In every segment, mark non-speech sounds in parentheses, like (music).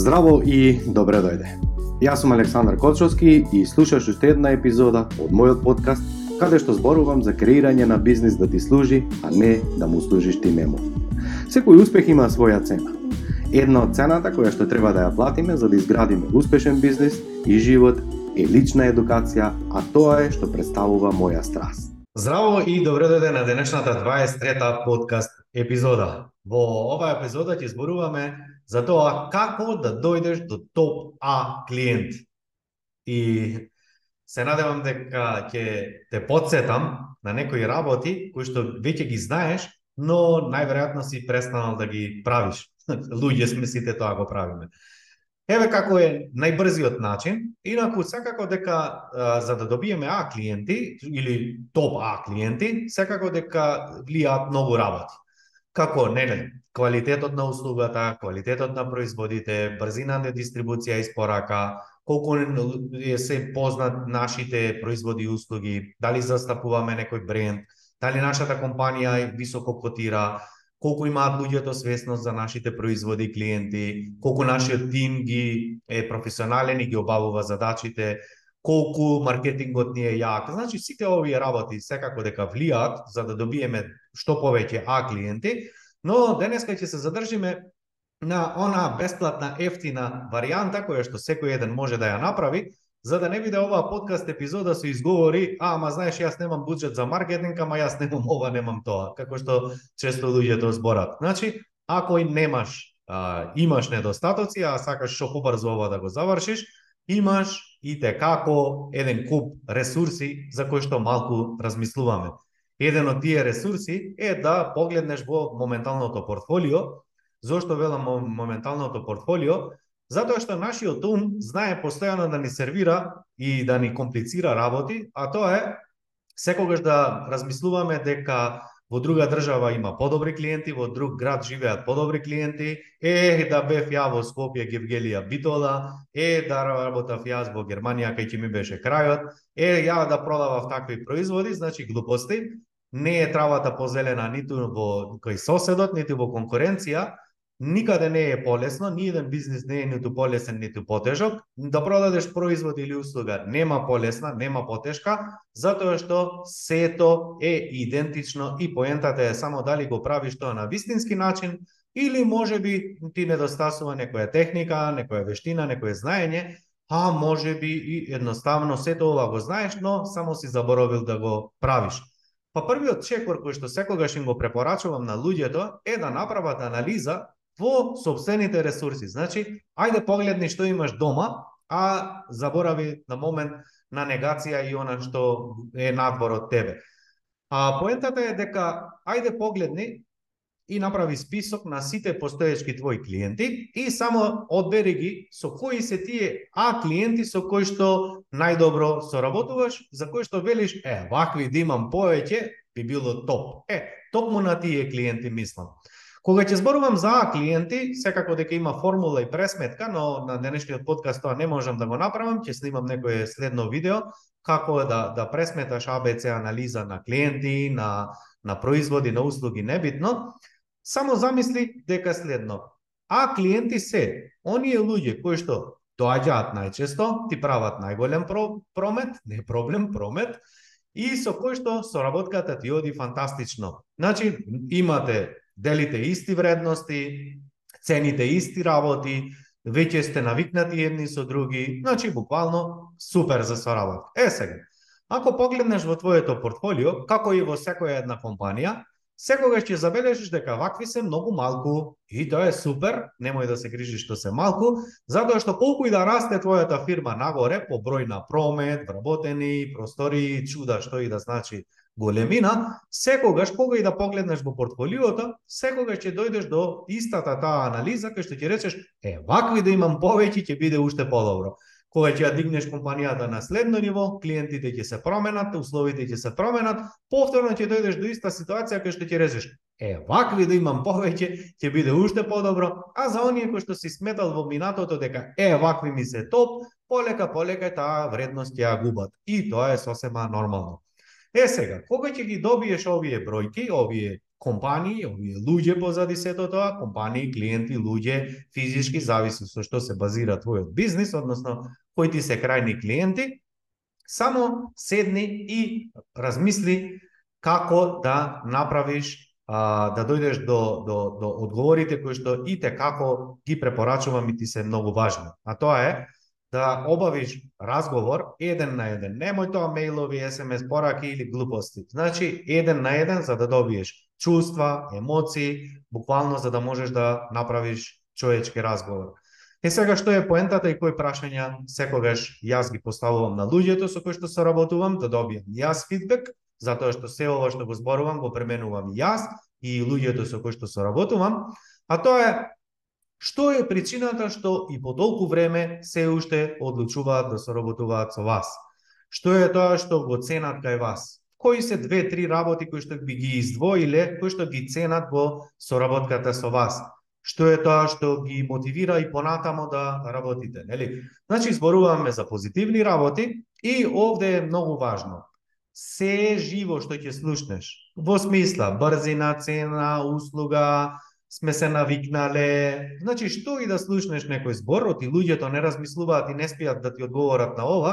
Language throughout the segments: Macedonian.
Здраво и добре дојде. Јас сум Александар Кочовски и слушаш уште една епизода од мојот подкаст каде што зборувам за креирање на бизнис да ти служи, а не да му служиш ти нему. Секој успех има своја цена. Една од цената која што треба да ја платиме за да изградиме успешен бизнис и живот е лична едукација, а тоа е што представува моја страст. Здраво и добро дојде на денешната 23-та подкаст епизода. Во оваа епизода ќе зборуваме за тоа како да дојдеш до топ А клиент. И се надевам дека ќе те подсетам на некои работи кои што веќе ги знаеш, но најверојатно си престанал да ги правиш. (laughs) Луѓе сме сите тоа го правиме. Еве како е најбрзиот начин, инаку секако дека а, за да добиеме А клиенти или топ А клиенти, секако дека влијаат многу работи како неле, квалитетот на услугата, квалитетот на производите, брзина на дистрибуција и спорака, колку е се познат нашите производи и услуги, дали застапуваме некој бренд, дали нашата компанија е високо котира, колку имаат луѓето свесност за нашите производи и клиенти, колку нашиот тим ги е професионален и ги обавува задачите, колку маркетингот ни е јак. Значи, сите овие работи секако дека влијат за да добиеме што повеќе А клиенти, но денеска ќе се задржиме на она бесплатна ефтина варијанта која што секој еден може да ја направи, за да не биде оваа подкаст епизода со изговори, а, ама знаеш, јас немам буџет за маркетинг, ама јас немам ова, немам тоа, како што често луѓето зборат. Значи, ако немаш, а, имаш недостатоци, а сакаш што побрзо ова да го завршиш, имаш и те како еден куп ресурси за кои што малку размислуваме. Еден од тие ресурси е да погледнеш во моменталното портфолио. Зошто велам моменталното портфолио? Затоа што нашиот ум знае постојано да ни сервира и да ни комплицира работи, а тоа е секогаш да размислуваме дека во друга држава има подобри клиенти, во друг град живеат подобри клиенти, е да бев ја во Скопје Гевгелија Битола, е да работав јас во Германија кај ќе ми беше крајот, е ја да продавав такви производи, значи глупости, не е травата позелена ниту во кај соседот, ниту во конкуренција, никаде не е полесно, ни еден бизнис не е ниту полесен, ниту потежок. Да продадеш производ или услуга нема полесна, нема потешка, затоа што сето е идентично и поентата е само дали го правиш тоа на вистински начин или може би ти недостасува некоја техника, некоја вештина, некое знаење, а може би и едноставно сето ова го знаеш, но само си заборавил да го правиш. Па првиот чекор кој што секогаш им го препорачувам на луѓето е да направат анализа во собствените ресурси. Значи, ајде погледни што имаш дома, а заборави на момент на негација и она што е надвор од тебе. А поентата е дека ајде погледни и направи список на сите постоечки твои клиенти и само одбери ги со кои се тие А клиенти со кои што најдобро соработуваш, за кои што велиш, е, вакви да имам повеќе, би било топ. Е, токму на тие клиенти мислам. Кога ќе зборувам за клиенти, секако дека има формула и пресметка, но на денешниот подкаст тоа не можам да го направам, ќе снимам некое следно видео како да да пресметаш ABC анализа на клиенти, на на производи, на услуги, небитно. Само замисли дека следно. А клиенти се оние луѓе кои што доаѓаат најчесто, ти прават најголем про, промет, не проблем, промет, и со кој што соработката ти оди фантастично. Значи, имате делите исти вредности, цените исти работи, веќе сте навикнати едни со други, значи буквално супер за соработка. Е сега, ако погледнеш во твоето портфолио, како и во секоја една компанија, секогаш ќе забележиш дека вакви се многу малку и тоа е супер, немој да се грижиш што се малку, затоа што колку и да расте твојата фирма нагоре по број на промет, вработени, простори, чуда, што и да значи големина, секогаш кога и да погледнеш во портфолиото, секогаш ќе дојдеш до истата таа анализа кај што ќе речеш, е, вакви да имам повеќе ќе биде уште подобро. Кога ќе ја дигнеш компанијата на следно ниво, клиентите ќе се променат, условите ќе се променат, повторно ќе дојдеш до иста ситуација кај што ќе речеш, е, вакви да имам повеќе ќе биде уште подобро, а за оние кои што си сметал во минатото дека е, вакви ми се топ, полека полека таа вредност ќе ја губат. И тоа е сосема нормално. Е сега, кога ќе ги добиеш овие бројки, овие компании, овие луѓе позади сето тоа, компании, клиенти, луѓе, физички, зависи со што се базира твојот бизнис, односно кои ти се крајни клиенти, само седни и размисли како да направиш а, да дојдеш до, до, до одговорите кои што и те како ги препорачувам и ти се многу важни. А тоа е да обавиш разговор еден на еден. Немој тоа мејлови, СМС пораки или глупости. Значи, еден на еден за да добиеш чувства, емоции, буквално за да можеш да направиш човечки разговор. Е сега што е поентата и кои прашања секогаш јас ги поставувам на луѓето со кои што соработувам да добијам јас фидбек, затоа што се ова што го зборувам го пременувам јас и луѓето со кои што соработувам, а тоа е што е причината што и по толку време се уште одлучуваат да соработуваат со вас. Што е тоа што го ценат кај вас? Кои се две-три работи кои што би ги издвоиле, кои што ги ценат во соработката со вас? што е тоа што ги мотивира и понатамо да работите, нели? Значи зборуваме за позитивни работи и овде е многу важно. Се живо што ќе слушнеш, во смисла брзина, цена, услуга, сме се навикнале. Значи што и да слушнеш некој збор, оти луѓето не размислуваат и не спијат да ти одговорат на ова,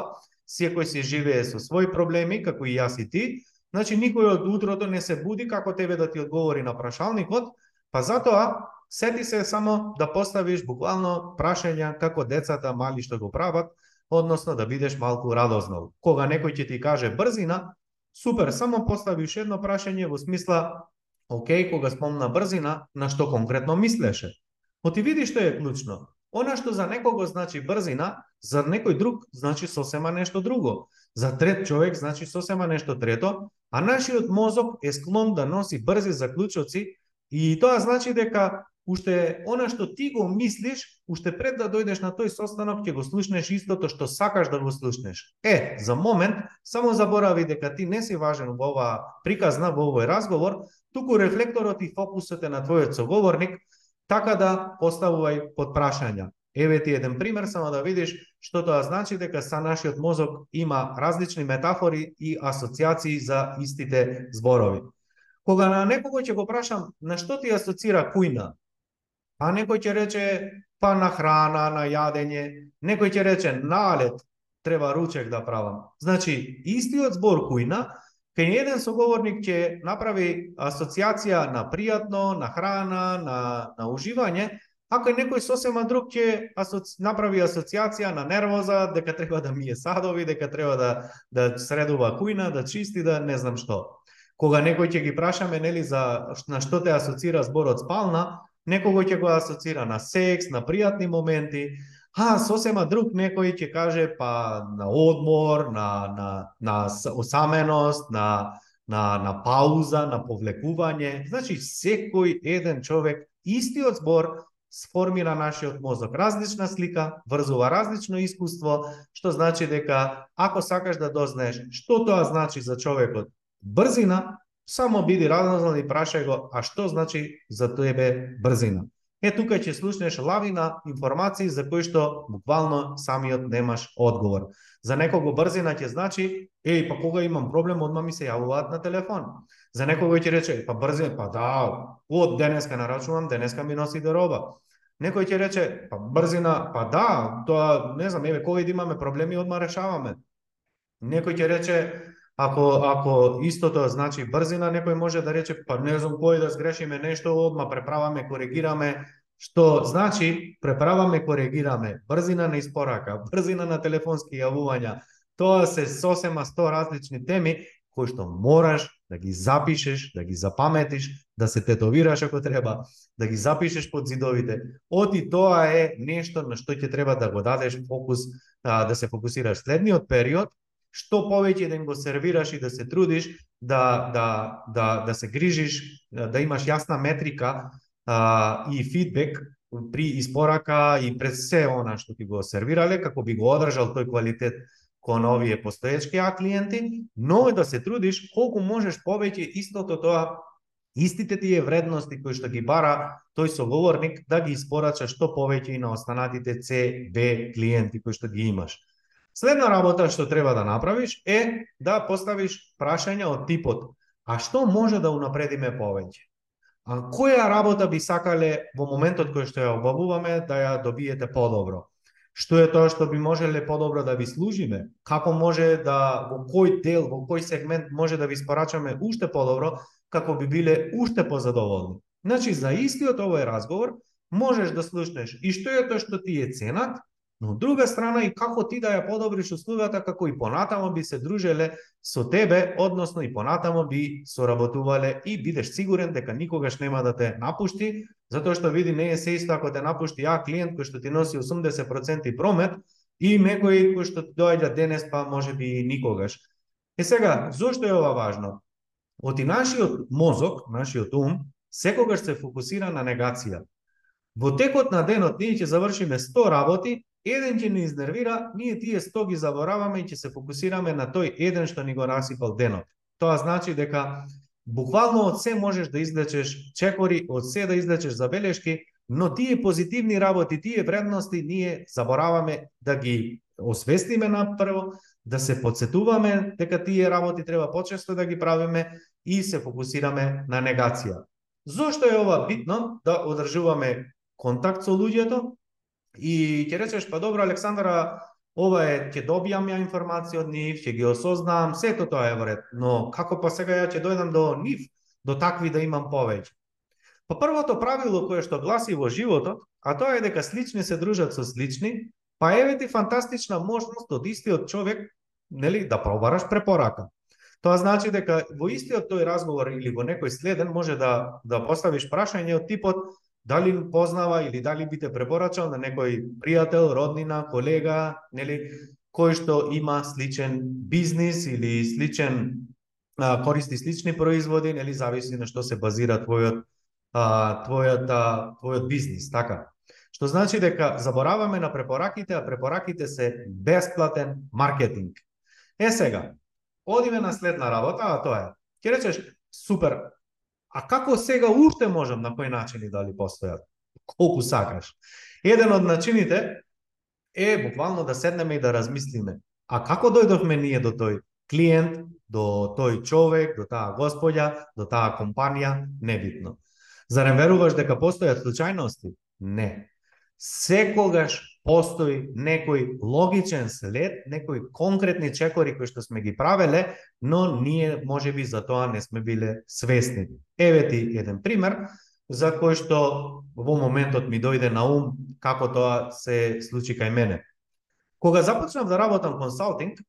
секој се живее со своји проблеми, како и јас и ти. Значи никој од утрото не се буди како тебе да ти одговори на прашалникот, па затоа Сети се само да поставиш буквално прашања како децата мали што го прават, односно да бидеш малку радознал. Кога некој ќе ти каже брзина, супер, само поставиш едно прашање во смисла Океј, кога спомна брзина, на што конкретно мислеше? Оти види што е клучно. Она што за некого значи брзина, за некој друг значи сосема нешто друго. За трет човек значи сосема нешто трето, а нашиот мозок е склон да носи брзи заклучоци и тоа значи дека уште она што ти го мислиш, уште пред да дојдеш на тој состанок ќе го слушнеш истото што сакаш да го слушнеш. Е, за момент, само заборави дека ти не си важен во оваа приказна, во овој разговор, туку рефлекторот и фокусот е на твојот соговорник, така да поставувај под прашања. Еве ти еден пример, само да видиш што тоа значи дека са нашиот мозок има различни метафори и асоциации за истите зборови. Кога на некого ќе го прашам на што ти асоцира кујна, А некој ќе рече па на храна, на јадење, некој ќе рече налет, треба ручек да правам. Значи, истиот збор кујна, кај еден соговорник ќе направи асоциација на пријатно, на храна, на, на уживање, а кај некој сосема друг ќе асоци... направи асоциација на нервоза, дека треба да мие садови, дека треба да, да средува кујна, да чисти, да не знам што. Кога некој ќе ги прашаме нели за на што те асоцира зборот спална, некого ќе го асоцира на секс, на пријатни моменти, а сосема друг некој ќе каже па на одмор, на, на, на осаменост, на, на, на пауза, на повлекување. Значи, секој еден човек, истиот збор, сформира нашиот мозок различна слика, врзува различно искуство, што значи дека ако сакаш да дознаеш што тоа значи за човекот брзина, Само биди разнознан и прашај го, а што значи за тебе брзина? Е, тука ќе слушнеш лавина информации за кои што буквално самиот немаш одговор. За некого брзина ќе значи, еј, па кога имам проблем, одма ми се јавуваат на телефон. За некого ќе рече, па брзина, па да, од денеска нарачувам, денеска ми носи до роба. Некој ќе рече, па брзина, па да, тоа, не знам, еве, кога имаме проблеми, одма решаваме. Некој ќе рече, Ако ако истото значи брзина, некој може да рече па не знам кој да сгрешиме нешто, одма преправаме, коригираме, што значи преправаме, коригираме, брзина на испорака, брзина на телефонски јавувања. Тоа се сосема сто различни теми кои што мораш да ги запишеш, да ги запаметиш, да се тетовираш ако треба, да ги запишеш под зидовите. Оти тоа е нешто на што ќе треба да го дадеш фокус, да се фокусираш следниот период, што повеќе да им го сервираш и да се трудиш, да, да, да, да се грижиш, да имаш јасна метрика а, и фидбек при испорака и пред се она што ти го сервирале, како би го одржал тој квалитет кон овие постоечки а клиенти, но да се трудиш колку можеш повеќе истото тоа истите тие вредности кои што ги бара тој соговорник да ги испорача што повеќе и на останатите C, B клиенти кои што ги имаш. Следна работа што треба да направиш е да поставиш прашања од типот А што може да унапредиме повеќе? А која работа би сакале во моментот кој што ја обавуваме да ја добиете подобро? Што е тоа што би можеле подобро да ви служиме? Како може да во кој дел, во кој сегмент може да ви спорачаме уште подобро како би биле уште позадоволни? Значи за истиот овој разговор можеш да слушнеш и што е тоа што ти е ценат, Но од друга страна и како ти да ја подобриш услугата како и понатамо би се дружеле со тебе, односно и понатамо би соработувале и бидеш сигурен дека никогаш нема да те напушти, затоа што види не е се исто ако те напушти ја клиент кој што ти носи 80% промет и некој кој што ти доаѓа денес па може би никогаш. Е сега, зошто е ова важно? Оти нашиот мозок, нашиот ум, секогаш се фокусира на негација. Во текот на денот ние ќе завршиме 100 работи, еден ќе ни изнервира, ние тие 100 ги забораваме и ќе се фокусираме на тој еден што ни го расипал денот. Тоа значи дека буквално од се можеш да излечеш чекори, од се да излечеш забелешки, но тие позитивни работи, тие вредности ние забораваме да ги освестиме на прво, да се подсетуваме дека тие работи треба почесто да ги правиме и се фокусираме на негација. Зошто е ова битно да одржуваме контакт со луѓето, И ќе речеш, па добро, Александра, ова е, ќе добијам ја информација од нив, ќе ги осознавам, сето тоа е вред, но како па сега ја ќе дојдам до нив, до такви да имам повеќе? Па првото правило кое што гласи во животот, а тоа е дека слични се дружат со слични, па еве ти фантастична можност од истиот човек, нели, да пробараш препорака. Тоа значи дека во истиот тој разговор или во некој следен може да да поставиш прашање од типот дали познава или дали би те препорачал на некој пријател, роднина, колега, нели, кој што има сличен бизнис или сличен а, користи слични производи, нели зависи на што се базира твојот а, твојот а, твојот бизнис, така. Што значи дека забораваме на препораките, а препораките се бесплатен маркетинг. Е сега, одиме на следна работа, а тоа е. Ќе речеш, супер, А како сега уште можам на кој начини дали постојат? Колку сакаш. Еден од начините е буквално да седнеме и да размислиме. А како дојдовме ние до тој клиент, до тој човек, до таа господја, до таа компанија, небитно. Зарем веруваш дека постојат случајности? Не секогаш постои некој логичен след, некои конкретни чекори кои што сме ги правеле, но ние може би за тоа не сме биле свесни. Еве ти еден пример за кој што во моментот ми дојде на ум како тоа се случи кај мене. Кога започнав да работам консалтинг,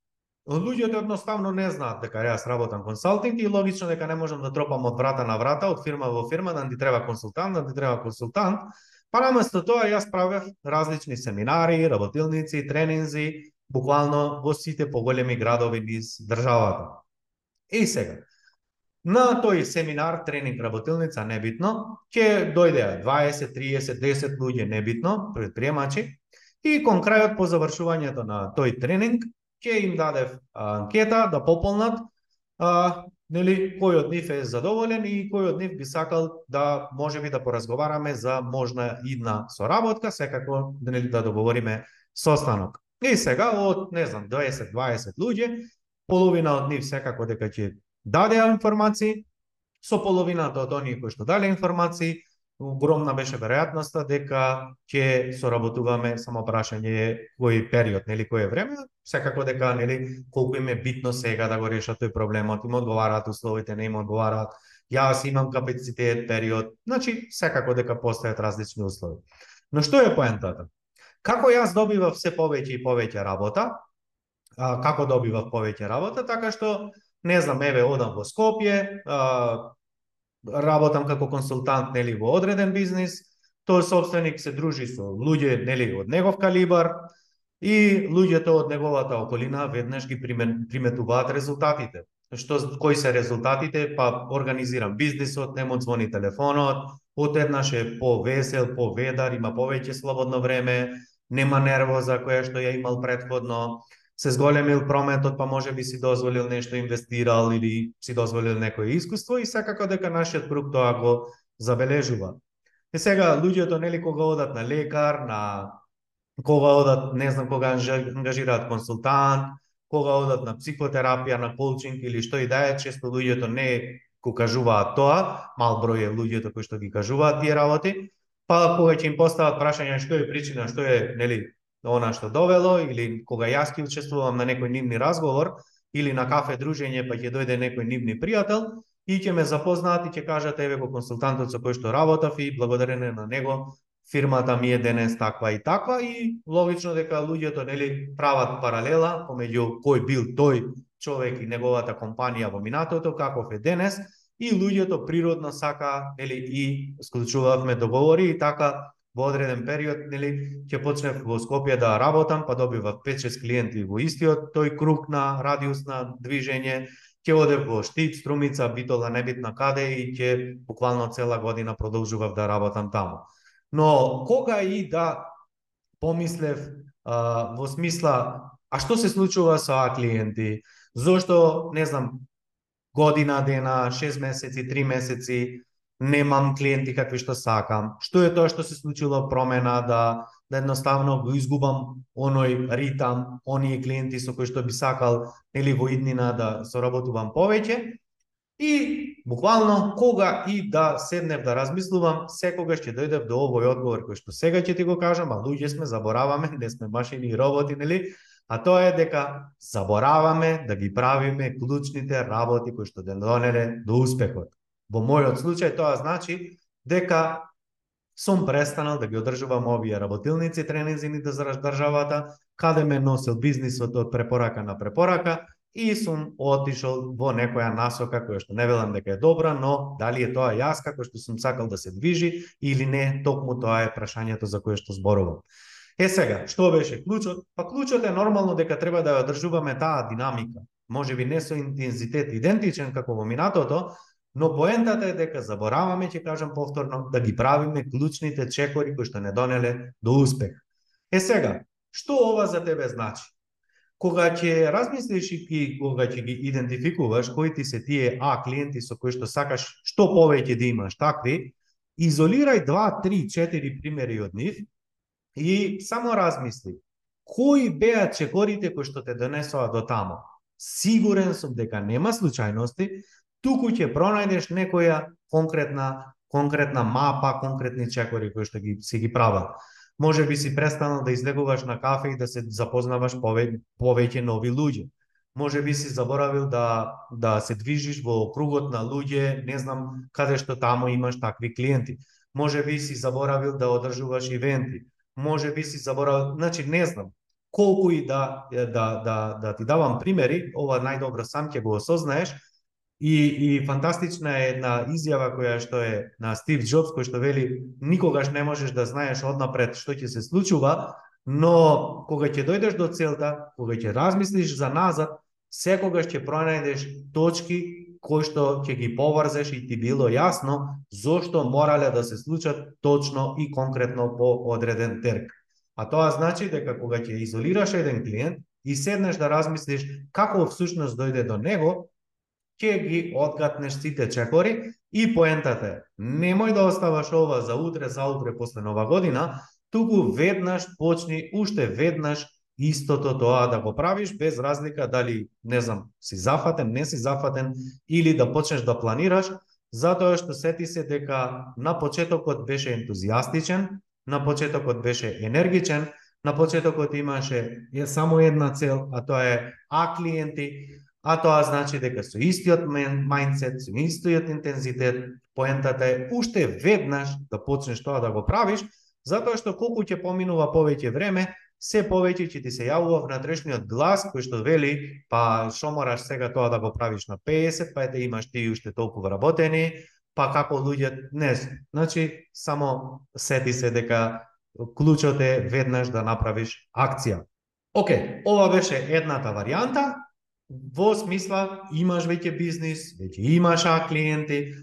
луѓето едноставно не знаат дека јас работам консалтинг и логично дека не можам да тропам од врата на врата, од фирма во фирма, да ти треба консултант, да ти треба консултант, Па наместо тоа јас правев различни семинари, работилници, тренинзи, буквално во сите поголеми градови низ државата. И сега, на тој семинар, тренинг, работилница, небитно, ќе дојдеа 20, 30, 10 луѓе, небитно, предприемачи, и кон крајот по завршувањето на тој тренинг, ќе им дадев анкета да пополнат а, нели, кој од нив е задоволен и кој од нив би сакал да може би да поразговараме за можна идна соработка, секако да нели, да договориме состанок. И сега од, не знам, 20-20 луѓе, половина од нив секако дека ќе дадеа информации, со половината од оние кои што дале информации, огромна беше веројатноста дека ќе соработуваме само прашање е кој период, нели кој е време, секако дека нели колку им е битно сега да го решат тој проблемот, им одговараат условите, не им одговараат. Јас имам капацитет, период, значи секако дека постојат различни услови. Но што е поентата? Како јас добивав се повеќе и повеќе работа? А, како добивав повеќе работа? Така што не знам, еве одам во Скопје, а, работам како консултант нели во одреден бизнис, тој собственик се дружи со луѓе нели од негов калибар и луѓето од неговата околина веднаш ги приметуваат резултатите. Што кои се резултатите? Па организирам бизнисот, нему звони телефонот, отеднаш е повесел, поведар, има повеќе слободно време, нема нервоза која што ја имал предходно, се зголемил прометот, па може би си дозволил нешто инвестирал или си дозволил некое искуство и секако дека нашиот круг тоа го забележува. И сега луѓето нели кога одат на лекар, на кога одат, не знам кога ангажираат консултант, кога одат на психотерапија, на коучинг или што и да е, често луѓето не го кажуваат тоа, мал број е луѓето кои што ги кажуваат тие работи, па кога ќе им постават прашање што е причина, што е, нели, она што довело или кога јас ќе учествувам на некој нивни разговор или на кафе дружење па ќе дојде некој нивни пријател и ќе ме запознаат и ќе кажат еве го консултантот со кој што работав и благодарение на него фирмата ми е денес таква и таква и логично дека луѓето нели прават паралела помеѓу кој бил тој човек и неговата компанија во минатото каков е денес и луѓето природно сака нели и склучувавме договори и така во одреден период, нели, ќе почнев во Скопје да работам, па добивав 5-6 клиенти во истиот тој круг на радиус на движење, ќе одев во Штип, Струмица, Битола, небитна каде и ќе буквално цела година продолжував да работам таму. Но кога и да помислев а, во смисла а што се случува со а клиенти? Зошто, не знам, година дена, 6 месеци, 3 месеци, немам клиенти какви што сакам. Што е тоа што се случило промена да да едноставно го изгубам оној ритам, оние клиенти со кои што би сакал или во иднина да соработувам повеќе. И буквално кога и да седнев да размислувам, секогаш ќе дојдев до овој одговор кој што сега ќе ти го кажам, а луѓе сме забораваме, (laughs) не сме машини и роботи, нели? А тоа е дека забораваме да ги правиме клучните работи кои што донеле до успехот. Во мојот случај тоа значи дека сум престанал да ги одржувам овие работилници, тренинзините да за државата, каде ме носил бизнисот од препорака на препорака и сум отишол во некоја насока која што не велам дека е добра, но дали е тоа јас како што сум сакал да се движи или не, токму тоа е прашањето за кое што зборувам. Е сега, што беше клучот? Па клучот е нормално дека треба да ја одржуваме таа динамика. Може би не со интензитет идентичен како во минатото, Но поентата е дека забораваме, ќе кажам повторно, да ги правиме клучните чекори кои што не донеле до успех. Е сега, што ова за тебе значи? Кога ќе размислиш и кога ќе ги идентификуваш кои ти се тие А клиенти со кои што сакаш што повеќе да имаш такви, изолирај 2, 3, 4 примери од нив и само размисли кои беа чекорите кои што те донесоа до тамо. Сигурен сум дека нема случајности, туку ќе пронајдеш некоја конкретна конкретна мапа, конкретни чекори кои што ги си ги прават. Може би си престанал да излегуваш на кафе и да се запознаваш пове, повеќе нови луѓе. Може би си заборавил да да се движиш во кругот на луѓе, не знам каде што таму имаш такви клиенти. Може би си заборавил да одржуваш ивенти. Може би си заборавил, значи не знам, колку и да да да да ти давам примери, ова најдобро сам ќе го осознаеш, И, и фантастична е една изјава која што е на Стив Джобс, кој што вели никогаш не можеш да знаеш однапред што ќе се случува, но кога ќе дојдеш до целта, кога ќе размислиш за назад, секогаш ќе пронајдеш точки кои што ќе ги поврзеш и ти било јасно зошто морале да се случат точно и конкретно по одреден терк. А тоа значи дека кога ќе изолираш еден клиент и седнеш да размислиш како всушност дојде до него, ќе ги одгатнеш сите чекори и поентата е, немој да оставаш ова за утре, за утре после нова година, туку веднаш почни, уште веднаш истото тоа да го правиш без разлика дали, не знам, си зафатен, не си зафатен или да почнеш да планираш, затоа што сети се дека на почетокот беше ентузијастичен, на почетокот беше енергичен, на почетокот имаше е само една цел, а тоа е а клиенти, а тоа значи дека со истиот мајндсет, со истиот интензитет, поентата е уште веднаш да почнеш тоа да го правиш, затоа што колку ќе поминува повеќе време, се повеќе ќе ти се јавува внатрешниот глас кој што вели, па што мораш сега тоа да го правиш на 50, па ете имаш ти уште толку вработени, па како луѓе не, значи само сети се дека клучот е веднаш да направиш акција. Оке, ова беше едната варијанта, во смисла имаш веќе бизнис, веќе имаш а клиенти,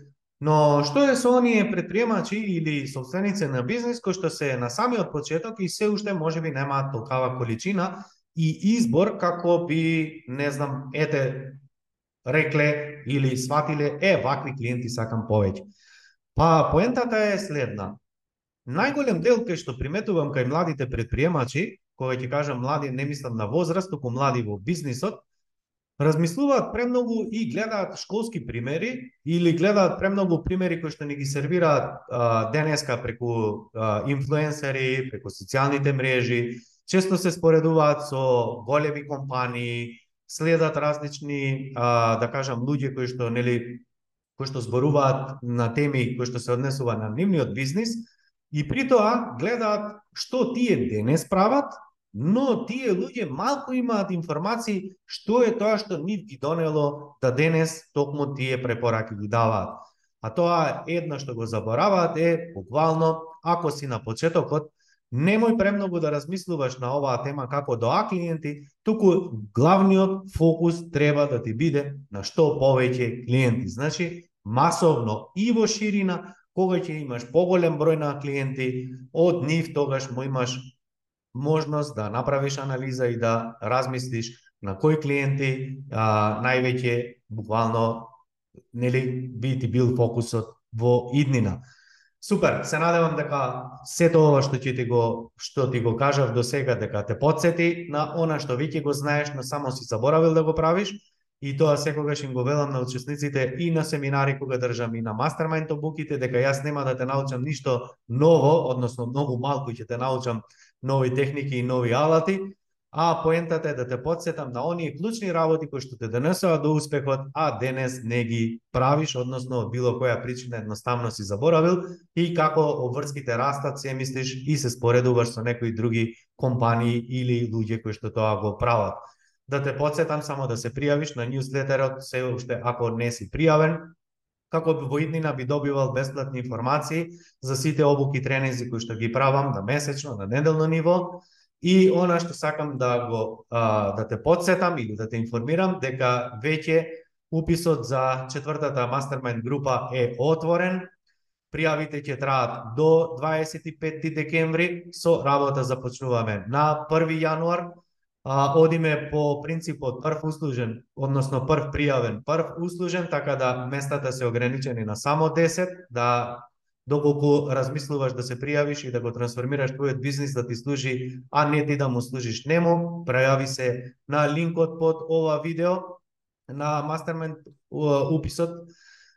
но што е со оние предприемачи или собственици на бизнис кои што се на самиот почеток и се уште можеби немаат толкава количина и избор како би, не знам, ете, рекле или сватиле, е, вакви клиенти сакам повеќе. Па, поентата е следна. Најголем дел кај што приметувам кај младите предприемачи, кога ќе кажам млади, не мислам на возраст, туку млади во бизнисот, размислуваат премногу и гледаат школски примери или гледаат премногу примери кои што не ги сервираат а, денеска преку а, инфлуенсери, преку социјалните мрежи, често се споредуваат со големи компании, следат различни, а, да кажам, луѓе кои што нели кои што зборуваат на теми кои што се однесува на нивниот бизнис и при тоа гледаат што тие денес прават но тие луѓе малку имаат информации што е тоа што нив ги донело да денес токму тие препораки ги даваат. А тоа една што го забораваат е буквално ако си на почетокот немој премногу да размислуваш на оваа тема како доа клиенти, туку главниот фокус треба да ти биде на што повеќе клиенти. Значи, масовно и во ширина, кога ќе имаш поголем број на клиенти, од нив тогаш му имаш можност да направиш анализа и да размислиш на кои клиенти а, највеќе буквално нели би ти бил фокусот во иднина. Супер, се надевам дека сето ова што ќе ти го што ти го кажав до сега дека те подсети на она што веќе го знаеш, но само си заборавил да го правиш и тоа секогаш им го велам на учесниците и на семинари кога држам и на мастермајнд обуките дека јас нема да те научам ништо ново, односно многу малку ќе те научам нови техники и нови алати, а поентата е да те подсетам на оние клучни работи кои што те донесува до успехот, а денес не ги правиш, односно од било која причина едноставно си заборавил и како обврските растат, се мислиш и се споредуваш со некои други компании или луѓе кои што тоа го прават. Да те подсетам само да се пријавиш на ньюслетерот, се уште ако не си пријавен, како би во иднина би добивал бесплатни информации за сите обуки тренинзи кои што ги правам на месечно, на неделно ниво. И она што сакам да го а, да те подсетам или да те информирам дека веќе уписот за четвртата мастермајнд група е отворен. Пријавите ќе траат до 25 декември, со работа започнуваме на 1 јануар а, одиме по принципот прв услужен, односно прв пријавен, прв услужен, така да местата се ограничени на само 10, да доколку размислуваш да се пријавиш и да го трансформираш твојот бизнис да ти служи, а не ти да му служиш нему, пријави се на линкот под ова видео на Mastermind уписот.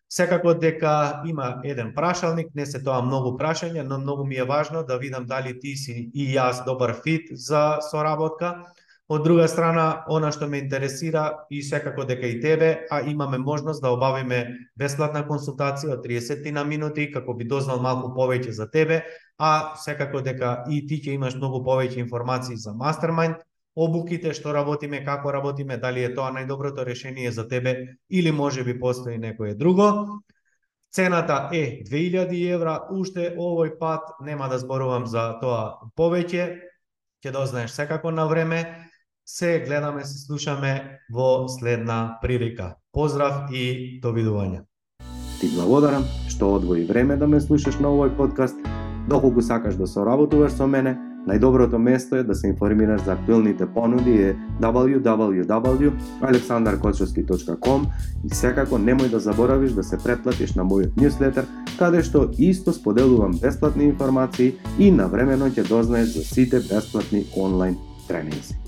Секако дека има еден прашалник, не се тоа многу прашања, но многу ми е важно да видам дали ти си и јас добар фит за соработка Од друга страна, она што ме интересира и секако дека и тебе, а имаме можност да обавиме бесплатна консултација од 30 на минути како би дознал малку повеќе за тебе, а секако дека и ти ќе имаш многу повеќе информации за Mastermind, обуките, што работиме, како работиме, дали е тоа најдоброто решение за тебе или може би постои некое друго. Цената е 2000 евра, уште овој пат нема да зборувам за тоа повеќе, ќе дознаеш секако на време се гледаме, се слушаме во следна прилика. Поздрав и довидување. Ти благодарам што одвои време да ме слушаш на овој подкаст. Доколку сакаш да соработуваш со мене, најдоброто место е да се информираш за актуелните понуди е www.aleksandarkochovski.com и секако немој да заборавиш да се претплатиш на мојот ньюслетер, каде што исто споделувам бесплатни информации и навремено ќе дознаеш за сите бесплатни онлайн тренинзи.